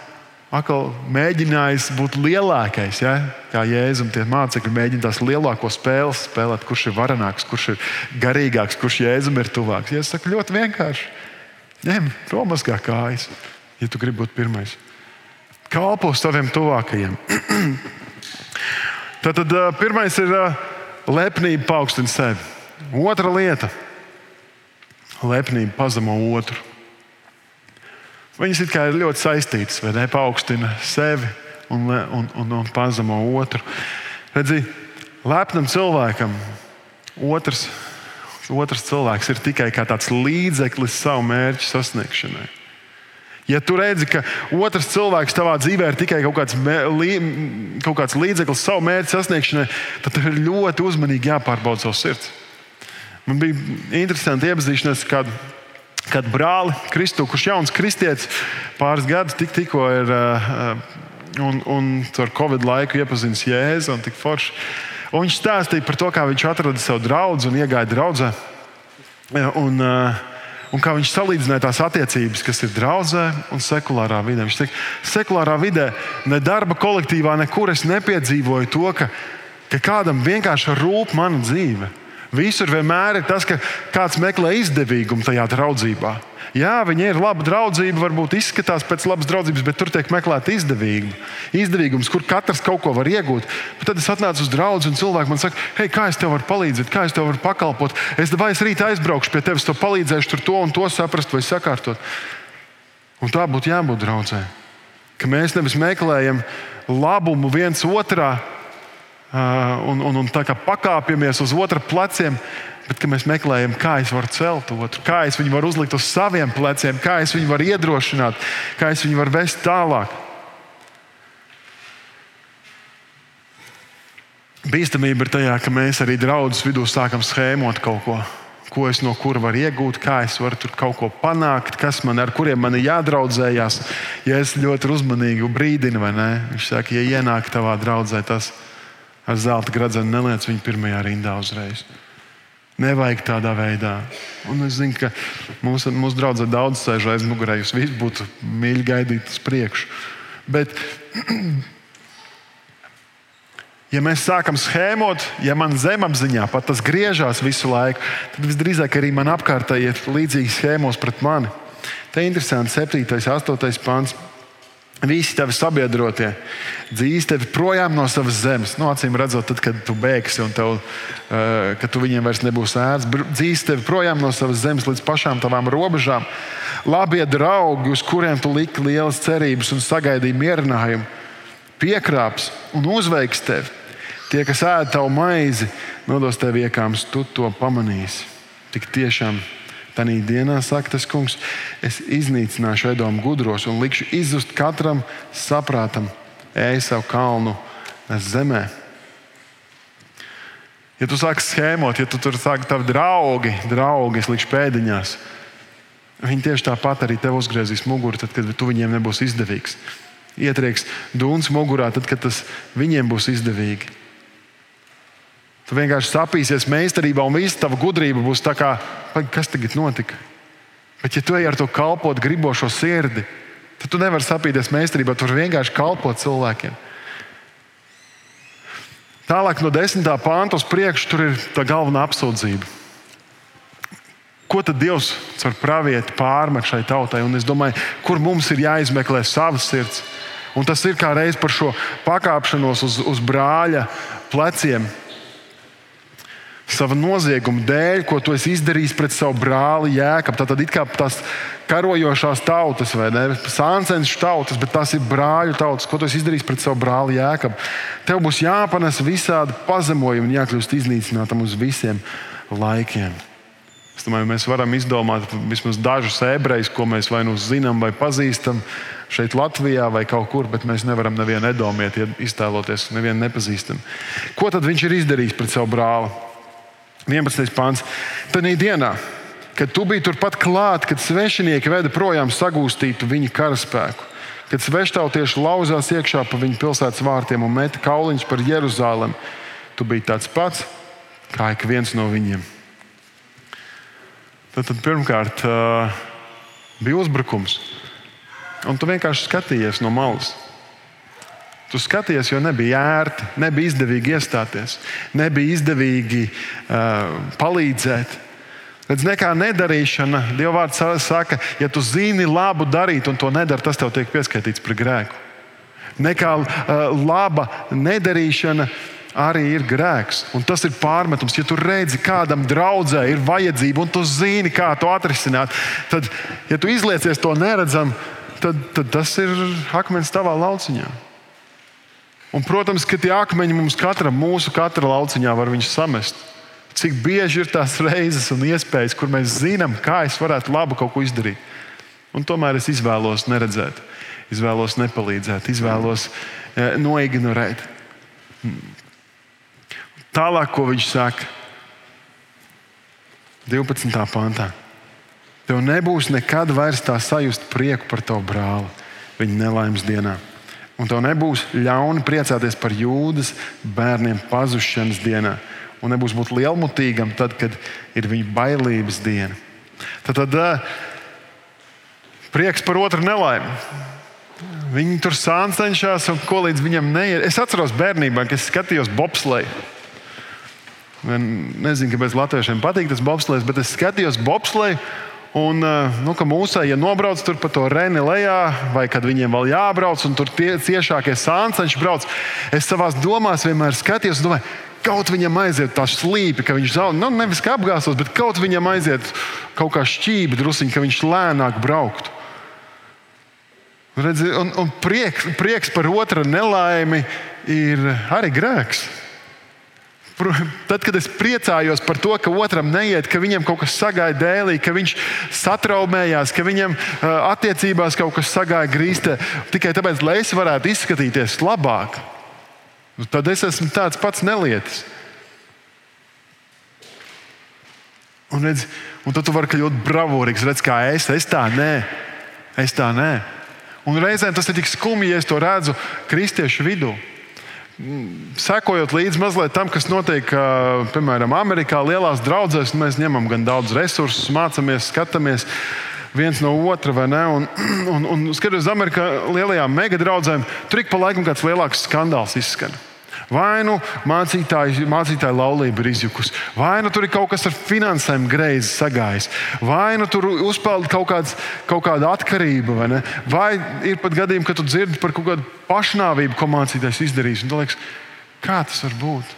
atkal mēģinājis būt lielākais. Ja? Kā Jēzus tie mācekļi mēģina tās lielākos spēles spēlēt, kurš ir varenāks, kurš ir garīgāks, kurš Jēzum ir tuvāks. Ja es saku, ļoti vienkārši. Ņem, romazgā kājas, ja tu gribi būt pirmais. Kalpo saviem tuvākajiem. tad, tad pirmais ir lepnība paaugstināt sevi. Otra lieta - lepnība pazemo otru. Viņas ir ļoti saistītas, vai ne? Paaugstina sevi un, un, un, un pazemo otru. Redzi, lepnam cilvēkam otrs, otrs cilvēks ir tikai tāds līdzeklis savu mērķu sasniegšanai. Ja tu redzi, ka otrs cilvēks tavā dzīvē ir tikai kaut kāds, lī, kaut kāds līdzeklis savu mērķu sasniegšanai, tad tev ir ļoti uzmanīgi jāpārbauda savs sirds. Man bija interesanti iepazīšanās ar kādu kad brāli Kristu, kurš jauns kristietis, pāris gadus tik, tikko ir uh, un, un ar Covid laiku iepazinis Jēzu un tik forši. Un viņš stāstīja par to, kā viņš atrada savu draugu un iegāja draudzē. Un, uh, un kā viņš salīdzināja tās attiecības, kas ir draudzē un sekulārā vidē. Viņš teica, sekulārā vidē, ne darba kolektīvā, nekur es nepiedzīvoju to, ka ka kādam vienkārši rūp mana dzīve. Visur vienmēr ir tas, ka kāds meklē izdevīgumu tajā draudzībā. Jā, viņi ir laba draudzība, varbūt izskatās pēc labas draudzības, bet tur tiek meklēta izdevība. Izdevīgums, kur katrs kaut ko var iegūt. Bet tad es atnācu uz draugu, un cilvēki man saka, hei, kā es tev varu palīdzēt, kā es tev varu pakalpot. Es vai es rīt aizbraukšu pie tevis, to palīdzēšu, tur to un to saprast vai sakārtot. Un tā būtu jābūt draudzē. Ka mēs nevis meklējam labumu viens otrā, un, un, un tā kā pakāpjamies uz otra pleciem, bet mēs meklējam, kā es varu celt otru, kā es viņu varu uzlikt uz saviem pleciem, kā es viņu varu iedrošināt, kā es viņu varu vest tālāk. Bīstamība ir tajā, ka mēs arī draudzes vidū sākam schēmot kaut ko. Ko es no kura varu iegūt, kā es varu tur kaut ko panākt, kas man ar kuriem man ir jādraudzējās. Ja es ļoti uzmanīgi brīdinu, vai ne? Viņš saka, ja ienāk tavā draudzē, tas ar zelta gradzenu neliec viņu pirmajā rindā uzreiz. Nevajag tādā veidā. Un es zinu, ka mūsu, mūsu draugs daudz sēž aiz mugurē. Jūs visi būtu mīļi gaidīt uz priekšu. Bet, ja mēs sākam schēmot, ja man zemapziņā pat tas griežās visu laiku, tad visdrīzāk arī man apkārtēji ir līdzīgi schēmos pret mani. Te ir interesanti 7. un 8. pāns. Visi tavi sabiedrotie dzīs tevi projām no savas zemes. Nu, acīm redzot, tad, kad tu beigsi un tev, uh, tu viņiem vairs nebūs ēsts, dzīs tevi projām no savas zemes līdz pašām tavām robežām. Labie draugi, uz kuriem tu liki lielas cerības un sagaidīji mierinājumu, piekrāps un uzveiks tevi. Tie, kas ēd tavu maizi, nodos tev iekāms, tu to pamanīsi. Tik tiešām Tanī dienā, saka tas kungs, es iznīcināšu Edomu gudros un likšu izzust katram saprātam ēsavu kalnu zemē. Ja tu sāki schēmot, ja tu tur sāki tavi draugi, draugi, es likšu pēdiņās, viņi tieši tāpat arī tev uzgriezīs muguru, tad, kad tu viņiem nebūsi izdevīgs. Ietrieks dūns mugurā, tad, kad tas viņiem būs izdevīgi. Tu vienkārši sapīsies meistarībā, un viss tava gudrība būs tā kā, kas tagad notika. Bet, ja tu ej ar to kalpot gribošo sirdi, tad tu nevari sapīties meistarībā, tu vari vienkārši kalpot cilvēkiem. Tālāk no 10. pānta uz priekšu tur ir tā galvenā apsūdzība. Ko tad Dievs caur pravieti pārmet šai tautai? Un es domāju, kur mums ir jāizmeklē savas sirds. Un tas ir kā reiz par šo pakāpšanos uz, uz brāļa pleciem sava nozieguma dēļ, ko tu esi izdarījis pret savu brāli Jēkabu. Tad it kā tās karojošās tautas, vai ne? Sāncenšu tautas, bet tās ir brāļu tautas, ko tu esi izdarījis pret savu brāli Jēkabu. Tev būs jāpanes visādi pazemojumi un jākļūst iznīcinātam uz visiem laikiem. Es domāju, mēs varam izdomāt vismaz dažus ebrejus, ko mēs vai nu zinām, vai pazīstam šeit, Latvijā, vai kaut kur, bet mēs nevaram nevienu edomieti iztēloties, nevienu nepazīstam. Ko tad viņš ir izdarījis pret savu brāli? 11. pāns. Tad dienā, kad tu biji turpat klāt, kad svešinieki veda projām sagūstītu viņa karaspēku, kad sveštautieši lauzās iekšā pa viņu pilsētas vārtiem un meta kauliņus par Jeruzalem, tu biji tāds pats kā ik viens no viņiem. Tad, tad pirmkārt bija uzbrukums, un tu vienkārši skatījies no malas. Tu skaties, jo nebija ērti, nebija izdevīgi iestāties, nebija izdevīgi uh, palīdzēt. Redz, nekā nedarīšana, Dieva vārds saka, ja tu zini labu darīt un to nedari, tas tev tiek pieskaitīts par grēku. Nekā uh, laba nedarīšana arī ir grēks. Un tas ir pārmetums. Ja tu redzi, kādam draudzē ir vajadzība, un tu zini, kā to atrisināt, tad, ja tu izliecies to neredzam, tad, tad tas ir akmens tavā lauciņā. Un, protams, ka tie akmeņi mums katram, mūsu katra lauciņā var samest. Cik bieži ir tās reizes un iespējas, kur mēs zinām, kā es varētu labu kaut ko izdarīt. Un tomēr es izvēlos neredzēt, izvēlos nepalīdzēt, izvēlos e, noignorēt. Tālāk, ko viņš saka 12. pantā. Tev nebūs nekad vairs tā sajust prieku par tavu brāli viņa nelaimes dienā. Un tev nebūs ļauni priecāties par jūdas bērniem pazušanas dienā. Un nebūs būt lielmutīgam tad, kad ir viņa bailības diena. Tad, tad prieks par otru nelaimi. Viņi tur sāncenšas, un ko līdz viņam neiet. Es atceros bērnībā, kad skatījos bobsleju. Nezinu, kāpēc latviešiem patīk tas bobslēgs, bet es skatījos bobsleju. Un, eh, nu, ka mūsēji, ja nobrauc tur pa to reni lejā, vai kad viņiem vēl jābrauc, un tur tie ciešākie sānceņš brauc, es savā domās vienmēr skatījos, domāju, kaut viņam aiziet tā slīpe, ka viņš zaudē, nu, nevis kā apgāztos, bet kaut viņam aiziet kaut kā šķība druskuļi, ka viņš lēnāk brauktu. Redzi, un, un prieks, prieks par otra nelaimi ir arī grēks. Tad, kad es priecājos par to, ka otram neiet, ka viņam kaut kas sagāja dēlī, ka viņš satraumējās, ka viņam attiecībās kaut kas sagāja grīstē, tikai tāpēc, lai es varētu izskatīties labāk, nu, tad es esmu tāds pats nelietis. Un, redz, un tad tu vari kļūt bravūrīgs, redz, kā es, es tā nē, es tā nē. Un reizēm tas ir tik skumji, ja es to redzu kristiešu vidū. Sekojot līdzi mazliet tam, kas notiek, piemēram, Amerikā, lielās draudzēs, mēs ņemam gan daudz resursus, mācāmies, skatāmies viens no otra, vai ne? Un, un, un skatoties uz Amerikā lielajām megadraudzēm, tur ik pa laikam kāds lielāks skandāls izskan. Vai nu mācītāja, mācītāja laulība ir izjukusi, vai nu tur ir kaut kas ar finansēm greizi sagājis, vai nu tur uzpeld kaut, kāds, kaut kāda atkarība, vai, vai ir pat gadījumi, kad tu dzirdi par kaut kādu pašnāvību, ko mācītājs izdarījis. Liekas, kā tas var būt?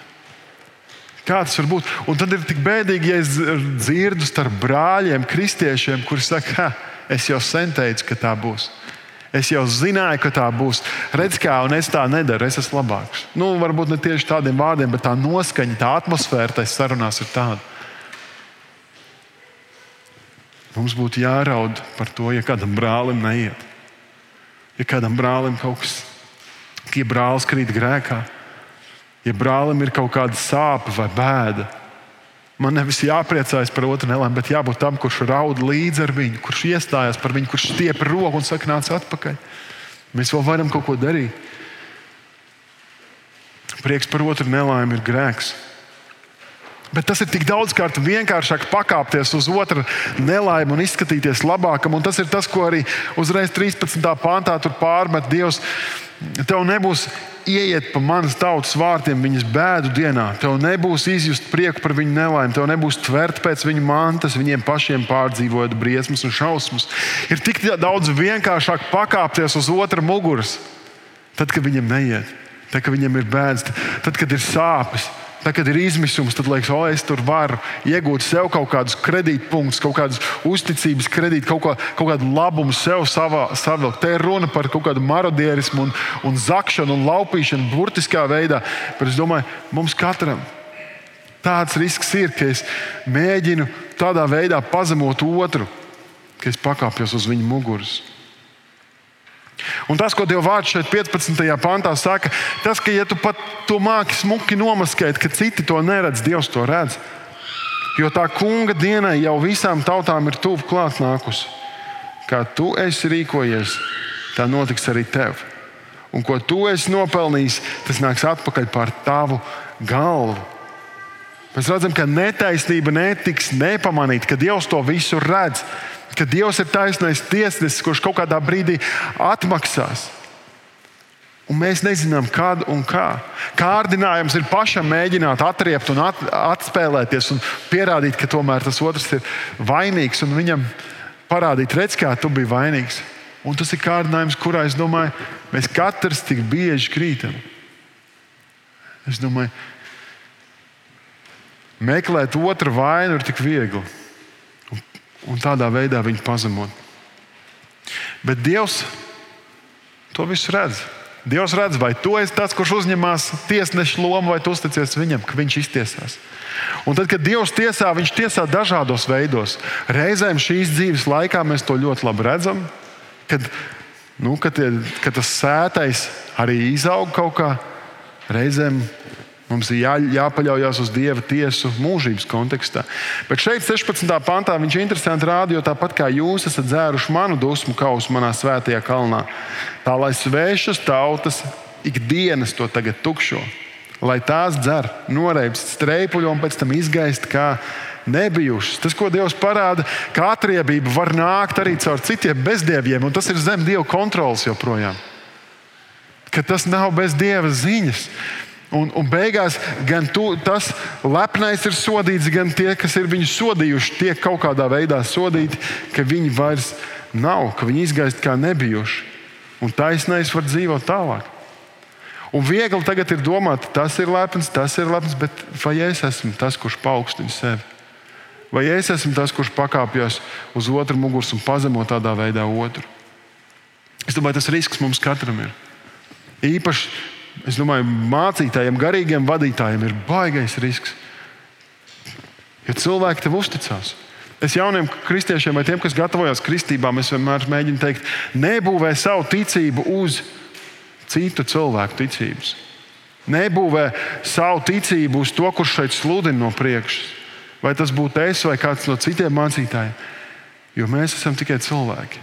Kā tas var būt? Un tad ir tik bēdīgi, ja es dzirdu starp brāļiem, kristiešiem, kuri saka, es jau sen teicu, ka tā būs. Es jau zināju, ka tā būs. Redz, kā, un es tā nedaru, es esmu labāks. Nu, varbūt ne tieši tādiem vārdiem, bet tā noskaņa, tā atmosfēra tajā sarunās ir tāda. Mums būtu jāraud par to, ja kādam brālim neiet. Ja kādam brālim kaut kas, ja brālis krīt grēkā, ja brālim ir kaut kāda sāpe vai bēda, Man nevis jāpriecājas par otru nelēmu, bet jābūt tam, kurš raud līdzi ar viņu, kurš iestājas par viņu, kurš stiep roku un saka, nāc atpakaļ. Mēs vēl varam kaut ko darīt. Prieks par otru nelaimi ir grēks. Bet tas ir tik daudzkārt vienkāršāk pakāpties uz otru nelaimi un izskatīties labākam. Un tas ir tas, ko arī uzreiz 13. pāntā pārmet Dievs. Tev nebūs ieiet pa manas tautas vārtiem viņas bēdu dienā. Tev nebūs izjust prieku par viņu nelaimi, tev nebūs tvert pēc viņu mantas, viņiem pašiem pārdzīvojot briesmas un šausmas. Ir tik daudz vienkāršāk pakāpties uz otra muguras, tad, kad viņam neiet, tad, kad viņam ir bēdas, tad, kad ir sāpes. Tad, kad ir izmisums, tad liekas, o, es tur varu iegūt sev kaut kādus kredītpunktus, kaut kādas uzticības kredītus, kaut, kā, kaut kādu labumu sev savā, savilkt. Te ir runa par kaut kādu marodierismu, un, un zakšanu un laupīšanu burtiskā veidā. Bet es domāju, mums katram tāds risks ir, ka es mēģinu tādā veidā pazemot otru, ka es pakāpjos uz viņa muguras. Un tas, ko Dieva vārds šeit 15. pantā saka, tas, ka ja tu pat to māki smuki nomaskēt, ka citi to neredz, Dievs to redz. Jo tā kunga dienai jau visām tautām ir tuvu klāt nākusi. Kā tu esi rīkojies, tā notiks arī tev. Un ko tu esi nopelnījis, tas nāks atpakaļ par tavu galvu. Mēs redzam, ka netaisnība netiks nepamanīta, ka Dievs to visu redz ka Dievs ir taisnais tiesnesis, kurš kaut kādā brīdī atmaksās. Un mēs nezinām, kad un kā. Kārdinājums ir pašam mēģināt atriept un at, atspēlēties un pierādīt, ka tomēr tas otrs ir vainīgs un viņam parādīt, redz, kā tu biji vainīgs. Un tas ir kārdinājums, kurā es domāju, mēs katrs tik bieži krītam. Es domāju, meklēt otru vainu ir tik viegli un tādā veidā viņu pazemot. Bet Dievs to visu redz. Dievs redz, vai tu esi tas, kurš uzņemas tiesneša lomu, vai tu uzticies viņam, ka viņš iztiesās. Un tad, kad Dievs tiesā, viņš tiesā dažādos veidos. Reizēm šīs dzīves laikā mēs to ļoti labi redzam, kad, nu, kad, kad tas sētais arī izaug kaut kā. Reizēm Mums ir jā, jāpaļaujas uz Dieva tiesu mūžības kontekstā. Bet šeit, 16. pantā, viņš interesanti rāda, jo tāpat kā jūs esat dzēruši manu dusmu kausu manā svētajā kalnā, tā lai svešas tautas ikdienas to tagad tukšo, lai tās dzer, noreibst streipuļu un pēc tam izgaist kā nebijušas. Tas, ko Dievs parāda, ka atriebība var nākt arī caur citiem bezdieviem, un tas ir zem Dieva kontrolas joprojām. Ka tas nav bez Dieva ziņas. Un, un beigās gan tu, tas lepnais ir sodīts, gan tie, kas ir viņu sodījuši, tiek kaut kādā veidā sodīti, ka viņi vairs nav, ka viņi izgaist kā nebijuši. Un taisnais var dzīvot tālāk. Un viegli tagad ir domāt, tas ir lepns, tas ir lepns, bet vai es esmu tas, kurš paaugstina sevi? Vai es esmu tas, kurš pakāpjas uz otru muguras un pazemo tādā veidā otru? Es domāju, tas risks mums katram ir. Īpaši Es domāju, mācītājiem, garīgiem vadītājiem ir baisais risks. Ja cilvēki tev uzticās, es jauniem kristiešiem vai tiem, kas gatavojas kristībām, es vienmēr mēģinu teikt, nebūvē savu ticību uz citu cilvēku ticības. Nebūvē savu ticību uz to, kurš šeit sludina no priekšas. Vai tas būtu es vai kāds no citiem mācītājiem. Jo mēs esam tikai cilvēki.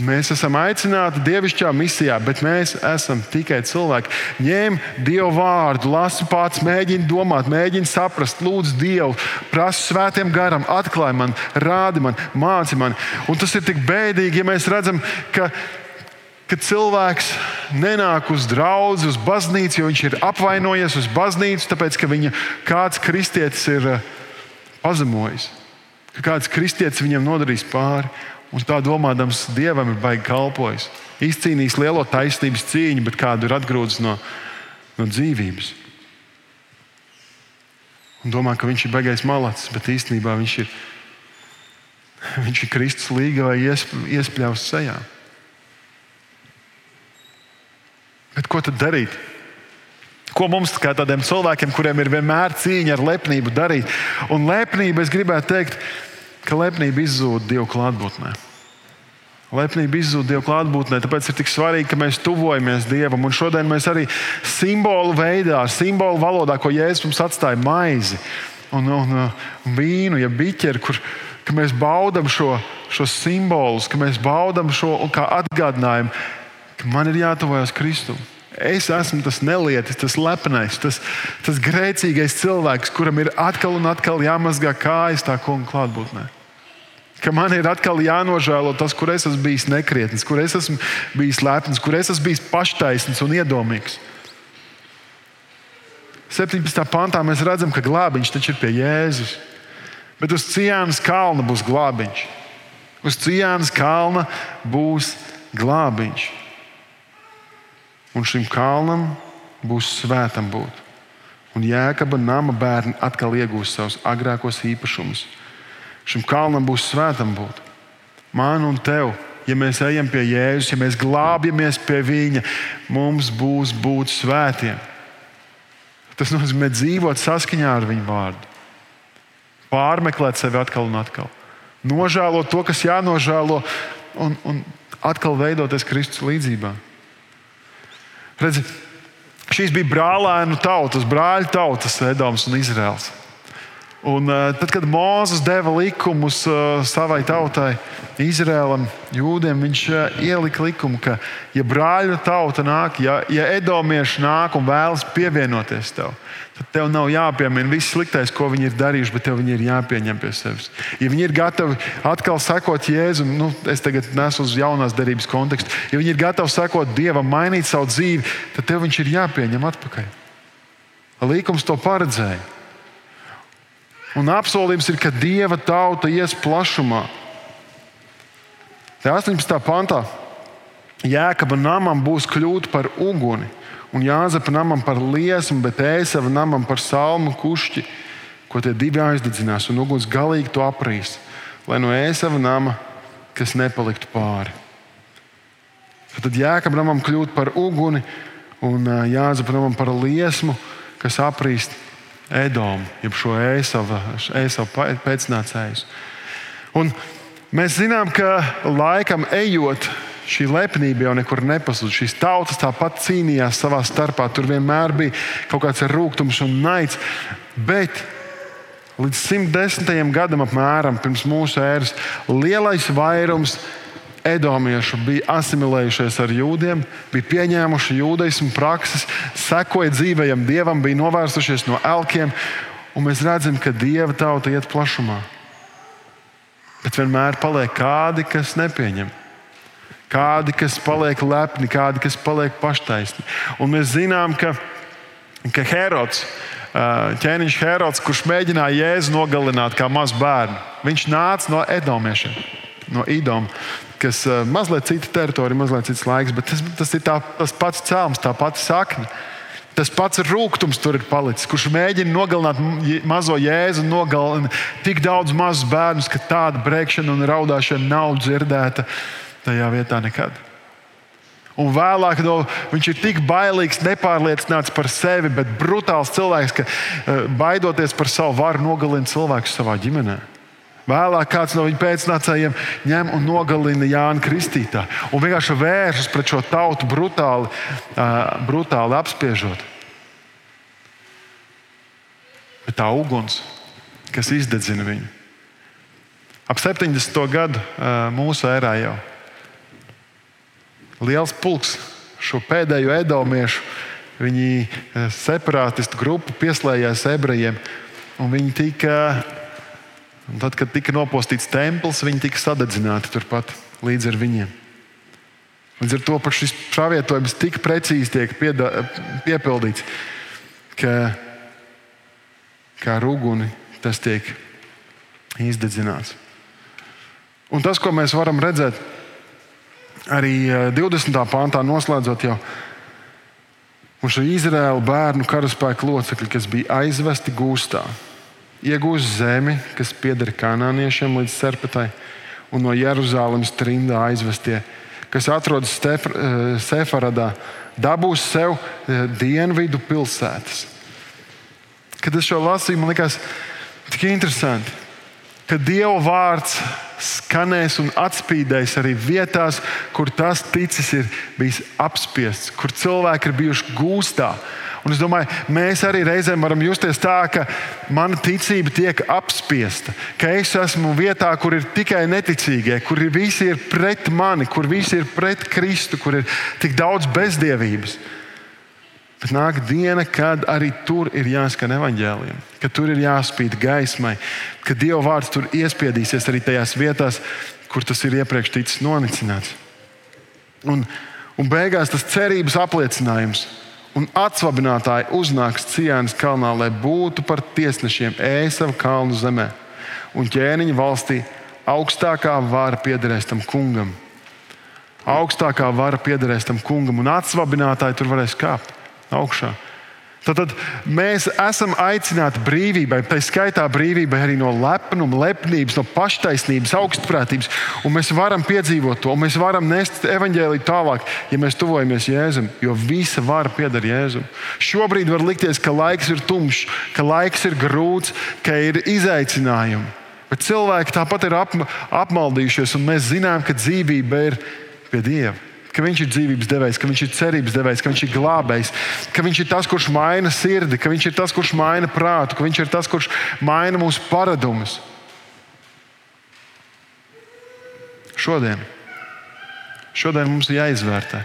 Mēs esam aicināti dievišķā misijā, bet mēs esam tikai cilvēki. Ņem Dievu vārdu, lasi pats, mēģini domāt, mēģini saprast, lūdzu Dievu, prasa svētiem garam, atklāj man, rādi man, māci man. Un tas ir tik bēdīgi, ja mēs redzam, ka, ka cilvēks nenāk uz draugu, uz baznīcu, jo viņš ir apvainojies uz baznīcu, tāpēc ka viņa kāds kristietis ir eh, pazemojis, ka kāds kristietis viņam nodarīs pāri. Un tā domādams, Dievam ir baigi kalpojis. Izcīnījis lielo taisnības cīņu, bet kādu ir atgrūdis no, no dzīvības. Un domā, ka viņš ir baigais malacis, bet īstenībā viņš ir, viņš ir Kristus līga vai iespļaus sejā. Bet ko tad darīt? Ko mums, kā tādiem cilvēkiem, kuriem ir vienmēr cīņa ar lepnību, darīt? Un lepnība, es gribētu teikt, ka lepnība izzūd Dieva klātbūtnē. Lepnība izzūd Dieva klātbūtnē, tāpēc ir tik svarīgi, ka mēs tuvojamies Dievam. Un šodien mēs arī simbolu veidā, simbolu valodā, ko Jēzus mums atstāja maizi un, un, un vīnu, ja biķeri, kur mēs baudām šo, šos simbolus, ka mēs baudām šo kā atgādinājumu, ka man ir jātuvojas Kristum. Es esmu tas nelietis, tas lepnais, tas, tas grēcīgais cilvēks, kuram ir atkal un atkal jāmazgā kājas tā kunga klātbūtnē ka man ir atkal jānožēlo tas, kur es esmu bijis nekrietns, kur es esmu bijis lepns, kur es esmu bijis paštaisns un iedomīgs. 17. pantā mēs redzam, ka glābiņš taču ir pie Jēzus. Bet uz Cienas kalna būs glābiņš. Uz Cienas kalna būs glābiņš. Un šim kalnam būs svētam būt. Un Jēkaba nama bērni atkal iegūs savus agrākos īpašumus. Šim kalnam būs svētam būt. Man un tev, ja mēs ejam pie Jēzus, ja mēs glābjamies pie Viņa, mums būs būt svētiem. Tas nozīmē dzīvot saskaņā ar Viņa vārdu, pārmeklēt sevi atkal un atkal, nožēlot to, kas jānožēlo, un, un atkal veidoties Kristus līdzjūtībā. Redzi, šīs bija brālēnu tautas, brāļu tautas, Edoms un Izraels. Un, uh, tad, kad Mozus deva likumus uh, savai tautai, Izrēlam, jūdiem, viņš uh, ielika likumu, ka, ja brāļu tauta nāk, ja, ja edomieši nāk un vēlas pievienoties tev, tad tev nav jāpiemina viss sliktais, ko viņi ir darījuši, bet tev viņi ir jāpieņem pie sevis. Ja viņi ir gatavi atkal sekot Jēzum, nu, es tagad nesu uz jaunās derības kontekstu, ja viņi ir gatavi sekot Dievam, mainīt savu dzīvi, tad tev viņš ir jāpieņem atpakaļ. Līkums to paredzēja. Un apsolījums ir, ka dieva tauta ies plašumā. Te 18. pantā Jēkaba namam būs kļūt par uguni, un Jāzepa namam par liesmu, bet Ēsava namam par salmu kušķi, ko tie divi aizdedzinās, un uguns galīgi to aprīs, lai no Ēsava nama kas nepaliktu pāri. Tad Jēkab namam kļūt par uguni, un Jāzepa namam par liesmu, kas aprīst Edomu, jeb šo Ēsavu pēcnācējus. Un mēs zinām, ka laikam ejot, šī lepnība jau nekur nepazuda. Šīs tautas tāpat cīnījās savā starpā. Tur vienmēr bija kaut kāds rūkums un naids. Bet līdz 110. gadam, apmēram pirms mūsu ēras, lielais vairums Edomiešu bija asimilējušies ar jūdiem, bija pieņēmuši jūdaismu prakses, sekoja dzīvajam dievam, bija novērsušies no elkiem mēs redzam, ka Dieva tauta iet plašumā. Bet vienmēr paliek kādi, kas nepieņem. Kādi, kas paliek lepni, kādi, kas paliek paštaisni. Un mēs zinām, ka, ka Herods, ķēniņš Herods, kurš mēģināja Jēzu nogalināt kā mazu bērnu, viņš nāca no Edomiešiem, no Idoma, kas ir mazliet cita teritorija, mazliet cits laiks, bet tas, tas ir tā, tas pats cēlums, tā pati sakne. Tas pats rūkums tur ir palicis, kurš mēģina nogalināt mazo jēzu, nogalina tik daudz mazus bērnus, ka tāda brēkšana un raudāšana nav dzirdēta tajā vietā nekad. Un vēlāk no, viņš ir tik bailīgs, nepārliecināts par sevi, bet brutāls cilvēks, ka eh, baidoties par savu varu nogalina cilvēku savā ģimenē. Vēlāk kāds no viņa pēcnācējiem ņem un nogalina Jānu Kristītāju. Un vienkārši vēršas pret šo tautu brutāli, uh, brutāli apspiežot. Bet tā uguns, kas izdedzina viņu. Ap 70. gadu uh, mūsu erā jau liels pulks šo pēdējo edomiešu, viņi separātistu grupu pieslēdzās ebrejiem, un viņi tika Un tad, kad tika nopostīts templis, viņi tika sadedzināti turpat līdz ar viņiem. Līdz ar to šis pravietojums tik precīzi tiek piedā, piepildīts, ka kā rūguni tas tiek izdedzināts. Un tas, ko mēs varam redzēt arī 20. pāntā, noslēdzot jau šo Izraēlu bērnu karaspēku locekļu, kas bija aizvesti gūstā iegūst zemi, kas pieder kanāniešiem līdz Serpetai, un no Jeruzalemes trimdā aizvestie, kas atrodas eh, Sefaradā, dabūs sev eh, dienvidu pilsētas. Kad es šo lasīju, man liekas, tik interesanti, ka Dieva vārds skanēs un atspīdēs arī vietās, kur tas ticis ir bijis apspiests, kur cilvēki ir bijuši gūstā Un es domāju, mēs arī reizēm varam justies tā, ka mana ticība tiek apspiesta, ka es esmu vietā, kur ir tikai neticīgie, kur visi ir pret mani, kur visi ir pret Kristu, kur ir tik daudz bezdievības. Bet nāk diena, kad arī tur ir jāskan evaņģēliem, ka tur ir jāspīd gaismai, ka Dieva vārds tur iespiedīsies arī tajās vietās, kur tas ir iepriekš ticis nonicināts. Un, un beigās tas cerības apliecinājums un atsvabinātāji uznāks Cienas kalnā, lai būtu par tiesnešiem ēsava kalnu zemē. Un ķēniņa valstī augstākā vara piederēs tam kungam. Augstākā vara piederēs tam kungam, un atsvabinātāji tur varēs kāpt augšā. Tad, mēs esam aicināti brīvībai, tā skaitā brīvībai arī no lepnuma, lepnības, no paštaisnības, augstprātības. Un mēs varam piedzīvot to, un mēs varam nest evaņģēlīju tālāk, ja mēs tuvojamies Jēzum, jo visa vara pieder Jēzum. Šobrīd var likties, ka laiks ir tumšs, ka laiks ir grūts, ka ir izaicinājumi. Bet cilvēki tāpat ir ap, apmaldījušies, un mēs zinām, ka dzīvība ir pie Dieva ka Viņš ir dzīvības devējs, ka Viņš ir cerības devējs, ka Viņš ir glābējs, ka Viņš ir tas, kurš maina sirdi, ka Viņš ir tas, kurš maina prātu, ka Viņš ir tas, kurš maina mūsu paradumus. Šodien, šodien mums ir jāizvērtē,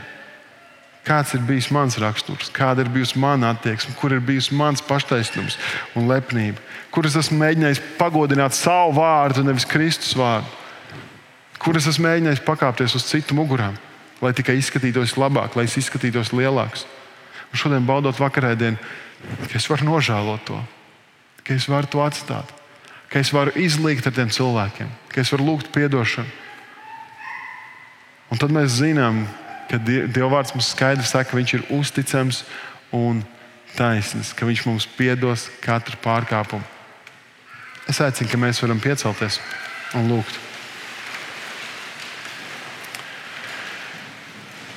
kāds ir bijis mans raksturs, kāda ir bijusi mana attieksme, kur ir bijusi mans paštaisnums un lepnība, kur es esmu mēģinājis pagodināt savu vārdu, nevis Kristus vārdu, kur es esmu mēģinājis pakāpties uz citu mugurām lai tikai izskatītos labāk, lai es izskatītos lielāks. Un šodien, baudot vakarēdienu, ka es varu nožēlot to, ka es varu to atstāt, ka es varu izlīgt ar tiem cilvēkiem, ka es varu lūgt atdošanu. Un tad mēs zinām, ka Dieva vārds mums skaidri saka, ka Viņš ir uzticams un taisnīgs, ka Viņš mums piedos katru pārkāpumu. Es aicinu, ka mēs varam piecelties un lūgt.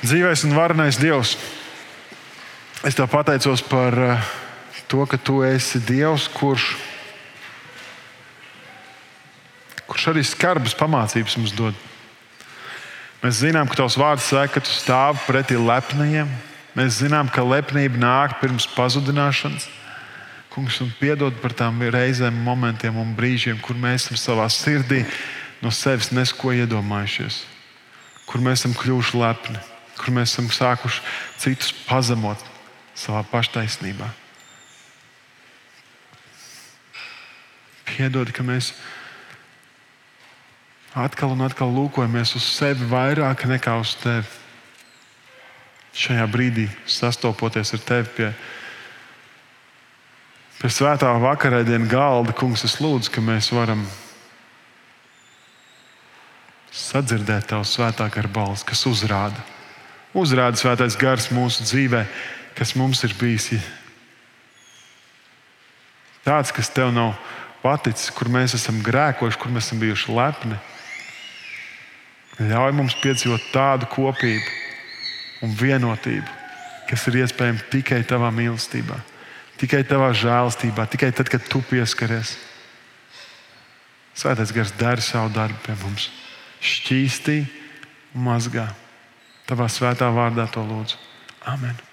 Dzīvais un varenais Dievs, es te pateicos par eh, to, ka tu esi Dievs, kurš, kurš arī skarbas pamācības mums dod. Mēs zinām, ka tavs vārds saka, ka tu stāvi pretī lepniem. Mēs zinām, ka lepnība nāk pirms pazudināšanas. Kungs, un piedod par tām reizēm, momentiem un brīžiem, kur mēs esam savā sirdī no sevis nesko iedomājušies, kur mēs esam kļuvuši lepni kur mēs esam sākuši citus pazemot savā paštaisnībā. piedod, ka mēs atkal un atkal lūkojamies uz sevi vairāk nekā uz tevi. Šajā brīdī sastopoties ar tevi pie, pie svētā vakarēdienu galda, kungs, es lūdzu, ka mēs varam sadzirdēt tavu svētā gara balsi, kas uzrāda. Uzrāda svētais gars mūsu dzīvē, kas mums ir bijis. Tāds, kas tev nav paticis, kur mēs esam grēkojuši, kur mēs esam bijuši lepni. Ļauj mums piedzīvot tādu kopību un vienotību, kas ir iespējama tikai tavā mīlestībā, tikai tavā žēlstībā, tikai tad, kad tu pieskaries. Svētais gars dara savu darbu pie mums, šķīstī un mazgā. Tavā svētā vārdā to lūdzu. Amen.